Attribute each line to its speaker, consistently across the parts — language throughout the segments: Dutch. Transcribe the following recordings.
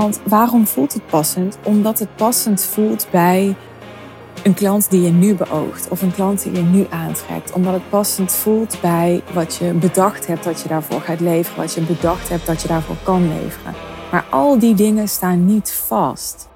Speaker 1: Want waarom voelt het passend? Omdat het passend voelt bij een klant die je nu beoogt of een klant die je nu aantrekt. Omdat het passend voelt bij wat je bedacht hebt dat je daarvoor gaat leveren, wat je bedacht hebt dat je daarvoor kan leveren. Maar al die dingen staan niet vast.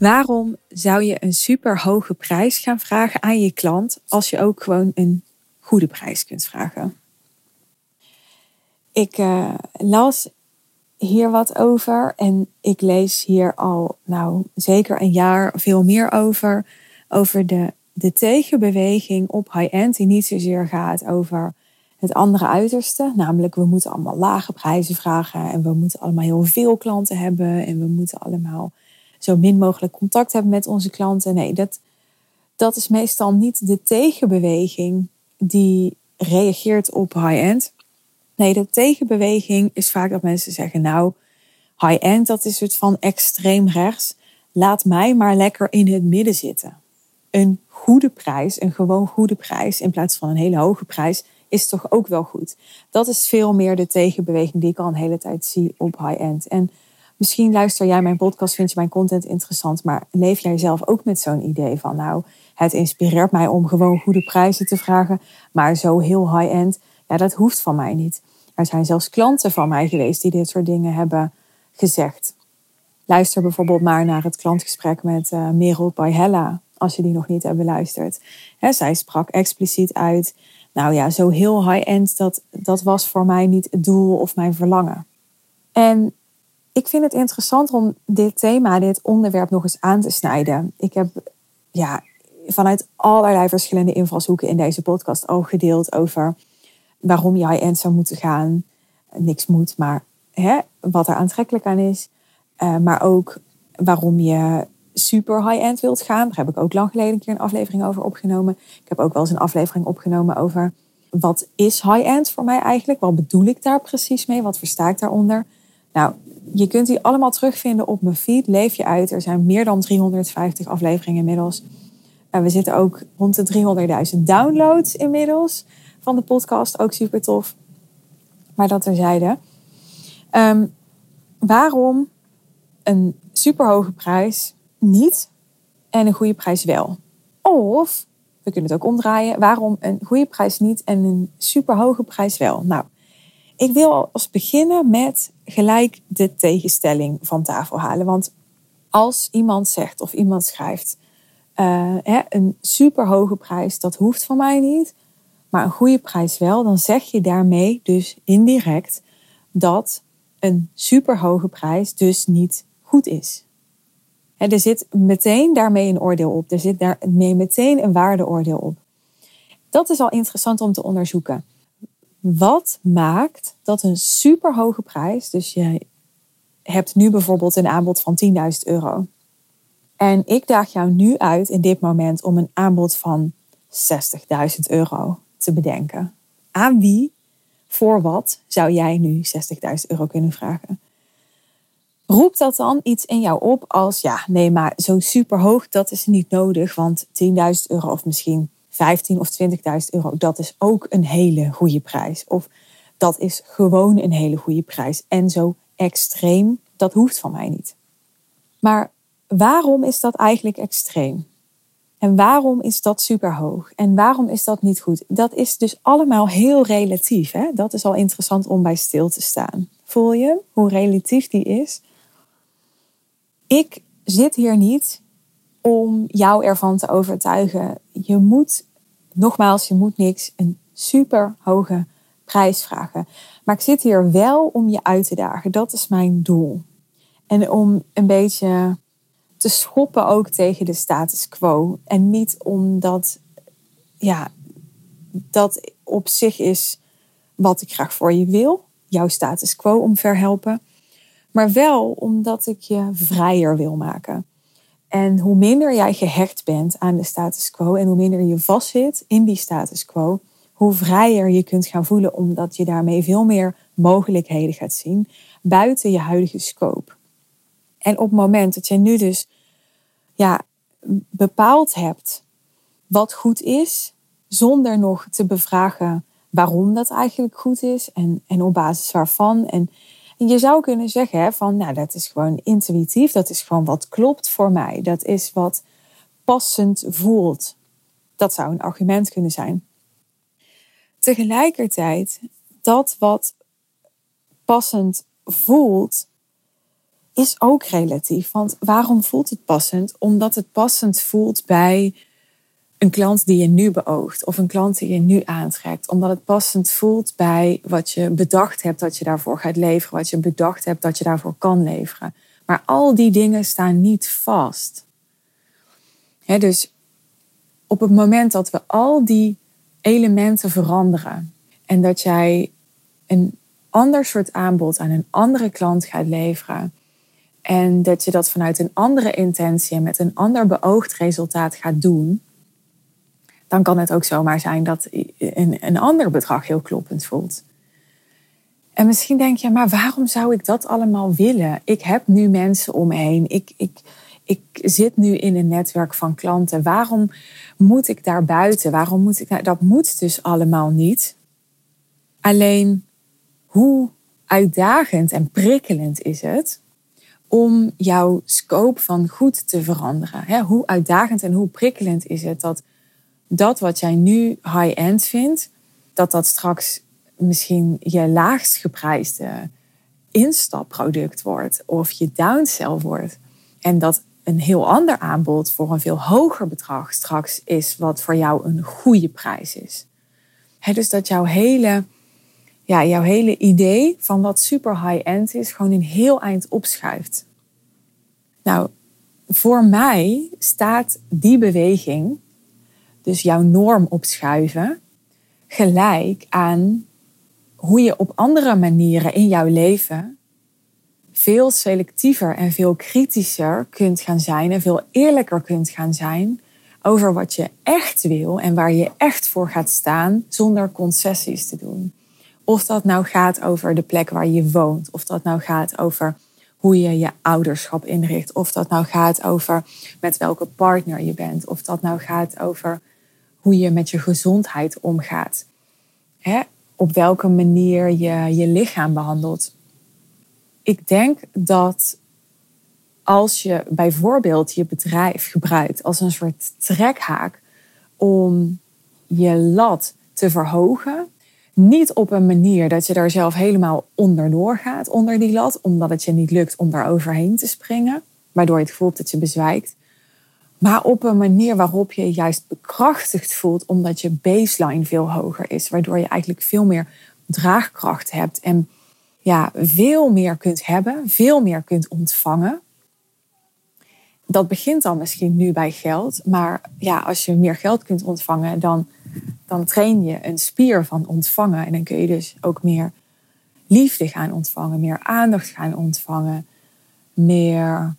Speaker 1: Waarom zou je een super hoge prijs gaan vragen aan je klant als je ook gewoon een goede prijs kunt vragen? Ik uh, las hier wat over en ik lees hier al nou zeker een jaar veel meer over. Over de, de tegenbeweging op high-end die niet zozeer gaat over het andere uiterste. Namelijk we moeten allemaal lage prijzen vragen en we moeten allemaal heel veel klanten hebben en we moeten allemaal zo min mogelijk contact hebben met onze klanten. Nee, dat, dat is meestal niet de tegenbeweging die reageert op high-end. Nee, de tegenbeweging is vaak dat mensen zeggen: Nou, high-end, dat is het van extreem rechts. Laat mij maar lekker in het midden zitten. Een goede prijs, een gewoon goede prijs, in plaats van een hele hoge prijs, is toch ook wel goed. Dat is veel meer de tegenbeweging die ik al een hele tijd zie op high-end. En Misschien luister jij mijn podcast, vind je mijn content interessant, maar leef jij zelf ook met zo'n idee van, nou, het inspireert mij om gewoon goede prijzen te vragen, maar zo heel high-end, ja, dat hoeft van mij niet. Er zijn zelfs klanten van mij geweest die dit soort dingen hebben gezegd. Luister bijvoorbeeld maar naar het klantgesprek met uh, Merel Hella, als je die nog niet hebt beluisterd. Zij sprak expliciet uit, nou ja, zo heel high-end, dat, dat was voor mij niet het doel of mijn verlangen. En ik vind het interessant om dit thema, dit onderwerp nog eens aan te snijden. Ik heb ja, vanuit allerlei verschillende invalshoeken in deze podcast al gedeeld over waarom je high-end zou moeten gaan. Niks moet, maar hè, wat er aantrekkelijk aan is. Uh, maar ook waarom je super high-end wilt gaan. Daar heb ik ook lang geleden een keer een aflevering over opgenomen. Ik heb ook wel eens een aflevering opgenomen over wat is high-end voor mij eigenlijk? Wat bedoel ik daar precies mee? Wat versta ik daaronder? Nou, je kunt die allemaal terugvinden op mijn feed. Leef je uit. Er zijn meer dan 350 afleveringen inmiddels. En we zitten ook rond de 300.000 downloads inmiddels van de podcast. Ook super tof. Maar dat terzijde. Um, waarom een superhoge prijs niet en een goede prijs wel? Of, we kunnen het ook omdraaien. Waarom een goede prijs niet en een superhoge prijs wel? Nou, ik wil als beginnen met gelijk de tegenstelling van tafel halen. Want als iemand zegt of iemand schrijft, uh, hè, een superhoge prijs, dat hoeft van mij niet, maar een goede prijs wel, dan zeg je daarmee dus indirect dat een superhoge prijs dus niet goed is. Hè, er zit meteen daarmee een oordeel op. Er zit daarmee meteen een waardeoordeel op. Dat is al interessant om te onderzoeken. Wat maakt dat een superhoge prijs, dus je hebt nu bijvoorbeeld een aanbod van 10.000 euro. En ik daag jou nu uit in dit moment om een aanbod van 60.000 euro te bedenken. Aan wie, voor wat zou jij nu 60.000 euro kunnen vragen? Roept dat dan iets in jou op als, ja, nee, maar zo superhoog, dat is niet nodig, want 10.000 euro of misschien 15 of 20.000 euro, dat is ook een hele goede prijs. Of dat is gewoon een hele goede prijs. En zo extreem, dat hoeft van mij niet. Maar waarom is dat eigenlijk extreem? En waarom is dat superhoog? En waarom is dat niet goed? Dat is dus allemaal heel relatief. Hè? Dat is al interessant om bij stil te staan. Voel je hoe relatief die is? Ik zit hier niet om jou ervan te overtuigen. Je moet nogmaals, je moet niks een super hoge prijs vragen. Maar ik zit hier wel om je uit te dagen. Dat is mijn doel. En om een beetje te schoppen ook tegen de status quo. En niet omdat, ja, dat op zich is wat ik graag voor je wil. Jouw status quo omverhelpen. Maar wel omdat ik je vrijer wil maken. En hoe minder jij gehecht bent aan de status quo en hoe minder je vastzit in die status quo, hoe vrijer je kunt gaan voelen, omdat je daarmee veel meer mogelijkheden gaat zien buiten je huidige scope. En op het moment dat je nu dus ja, bepaald hebt wat goed is, zonder nog te bevragen waarom dat eigenlijk goed is en, en op basis waarvan. En, je zou kunnen zeggen van, nou, dat is gewoon intuïtief, dat is gewoon wat klopt voor mij, dat is wat passend voelt. Dat zou een argument kunnen zijn. Tegelijkertijd, dat wat passend voelt, is ook relatief. Want waarom voelt het passend? Omdat het passend voelt bij een klant die je nu beoogt of een klant die je nu aantrekt. Omdat het passend voelt bij wat je bedacht hebt dat je daarvoor gaat leveren, wat je bedacht hebt dat je daarvoor kan leveren. Maar al die dingen staan niet vast. dus op het moment dat we al die elementen veranderen en dat jij een ander soort aanbod aan een andere klant gaat leveren en dat je dat vanuit een andere intentie en met een ander beoogd resultaat gaat doen, dan kan het ook zomaar zijn dat een, een ander bedrag heel kloppend voelt. En misschien denk je, maar waarom zou ik dat allemaal willen? Ik heb nu mensen om me heen. Ik, ik, ik zit nu in een netwerk van klanten. Waarom moet ik daar buiten? Waarom moet ik Dat moet dus allemaal niet. Alleen hoe uitdagend en prikkelend is het om jouw scope van goed te veranderen? Hoe uitdagend en hoe prikkelend is het dat dat wat jij nu high-end vindt, dat dat straks misschien je laagst geprijsde instapproduct wordt of je downsell wordt. En dat een heel ander aanbod voor een veel hoger bedrag straks is wat voor jou een goede prijs is. dus dat jouw hele, ja, jouw hele idee van wat super high-end is, gewoon een heel eind opschuift. Nou, voor mij staat die beweging dus jouw norm opschuiven, gelijk aan hoe je op andere manieren in jouw leven veel selectiever en veel kritischer kunt gaan zijn en veel eerlijker kunt gaan zijn over wat je echt wil en waar je echt voor gaat staan zonder concessies te doen. Of dat nou gaat over de plek waar je woont, of dat nou gaat over hoe je je ouderschap inricht, of dat nou gaat over met welke partner je bent, of dat nou gaat over hoe je met je gezondheid omgaat. Hè? Op welke manier je je lichaam behandelt. Ik denk dat als je bijvoorbeeld je bedrijf gebruikt als een soort trekhaak om je lat te verhogen, niet op een manier dat je daar zelf helemaal onderdoor gaat, onder die lat, omdat het je niet lukt om daar overheen te springen, waardoor je het gevoel dat je bezwijkt. Maar op een manier waarop je je juist bekrachtigd voelt, omdat je baseline veel hoger is. Waardoor je eigenlijk veel meer draagkracht hebt en ja, veel meer kunt hebben, veel meer kunt ontvangen. Dat begint dan misschien nu bij geld, maar ja, als je meer geld kunt ontvangen, dan, dan train je een spier van ontvangen. En dan kun je dus ook meer liefde gaan ontvangen, meer aandacht gaan ontvangen, meer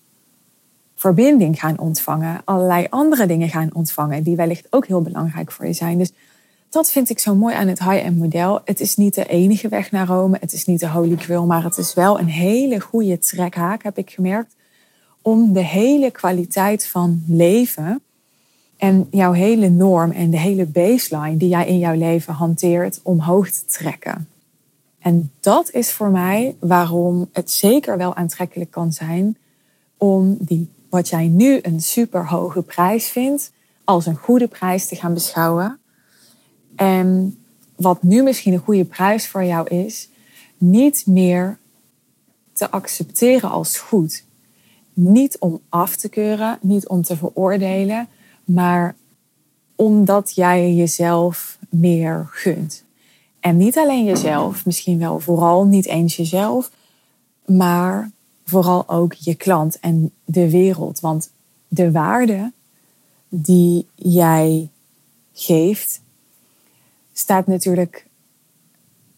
Speaker 1: verbinding gaan ontvangen, allerlei andere dingen gaan ontvangen, die wellicht ook heel belangrijk voor je zijn. Dus dat vind ik zo mooi aan het high-end model. Het is niet de enige weg naar Rome, het is niet de holy grail, maar het is wel een hele goede trekhaak, heb ik gemerkt, om de hele kwaliteit van leven en jouw hele norm en de hele baseline die jij in jouw leven hanteert omhoog te trekken. En dat is voor mij waarom het zeker wel aantrekkelijk kan zijn om die wat jij nu een super hoge prijs vindt, als een goede prijs te gaan beschouwen. En wat nu misschien een goede prijs voor jou is, niet meer te accepteren als goed. Niet om af te keuren, niet om te veroordelen, maar omdat jij jezelf meer gunt. En niet alleen jezelf, misschien wel vooral niet eens jezelf, maar vooral ook je klant en de wereld. Want de waarde die jij geeft, staat natuurlijk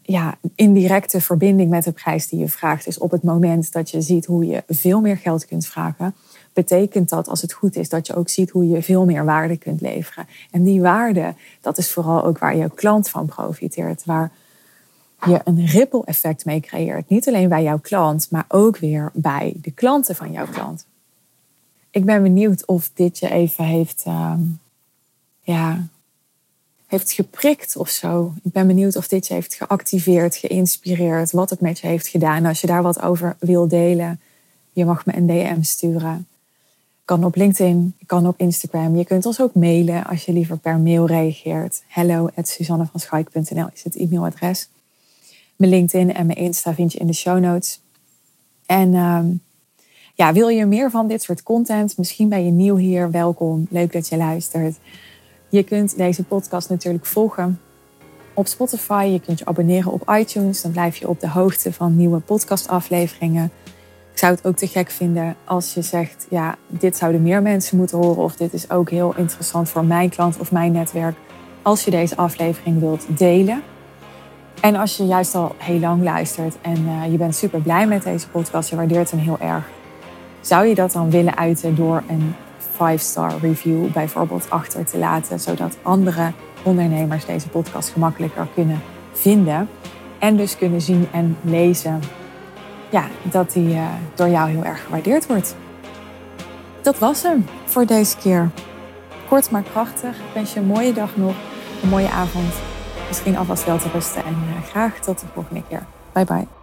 Speaker 1: ja, in directe verbinding met de prijs die je vraagt. Dus op het moment dat je ziet hoe je veel meer geld kunt vragen, betekent dat als het goed is dat je ook ziet hoe je veel meer waarde kunt leveren. En die waarde, dat is vooral ook waar je klant van profiteert, waar je een ripple effect mee creëert. Niet alleen bij jouw klant, maar ook weer bij de klanten van jouw klant. Ik ben benieuwd of dit je even heeft, uh, ja, heeft geprikt of zo. Ik ben benieuwd of dit je heeft geactiveerd, geïnspireerd, wat het met je heeft gedaan. Als je daar wat over wil delen, je mag me een DM sturen. Kan op LinkedIn, kan op Instagram. Je kunt ons ook mailen als je liever per mail reageert. Hello at is het e-mailadres. Mijn LinkedIn en mijn Insta vind je in de show notes. En ehm, ja, wil je meer van dit soort content? Misschien ben je nieuw hier. Welkom. Leuk dat je luistert. Je kunt deze podcast natuurlijk volgen op Spotify. Je kunt je abonneren op iTunes. Dan blijf je op de hoogte van nieuwe podcastafleveringen. Ik zou het ook te gek vinden als je zegt: ja, dit zouden meer mensen moeten horen. Of dit is ook heel interessant voor mijn klant of mijn netwerk. Als je deze aflevering wilt delen. En als je juist al heel lang luistert en uh, je bent super blij met deze podcast, je waardeert hem heel erg. Zou je dat dan willen uiten door een 5-star review bijvoorbeeld achter te laten, zodat andere ondernemers deze podcast gemakkelijker kunnen vinden en dus kunnen zien en lezen ja, dat die uh, door jou heel erg gewaardeerd wordt. Dat was hem voor deze keer. Kort maar krachtig. Ik wens je een mooie dag nog, een mooie avond. Misschien alvast wel te rusten en uh, graag tot de volgende keer. Bye bye.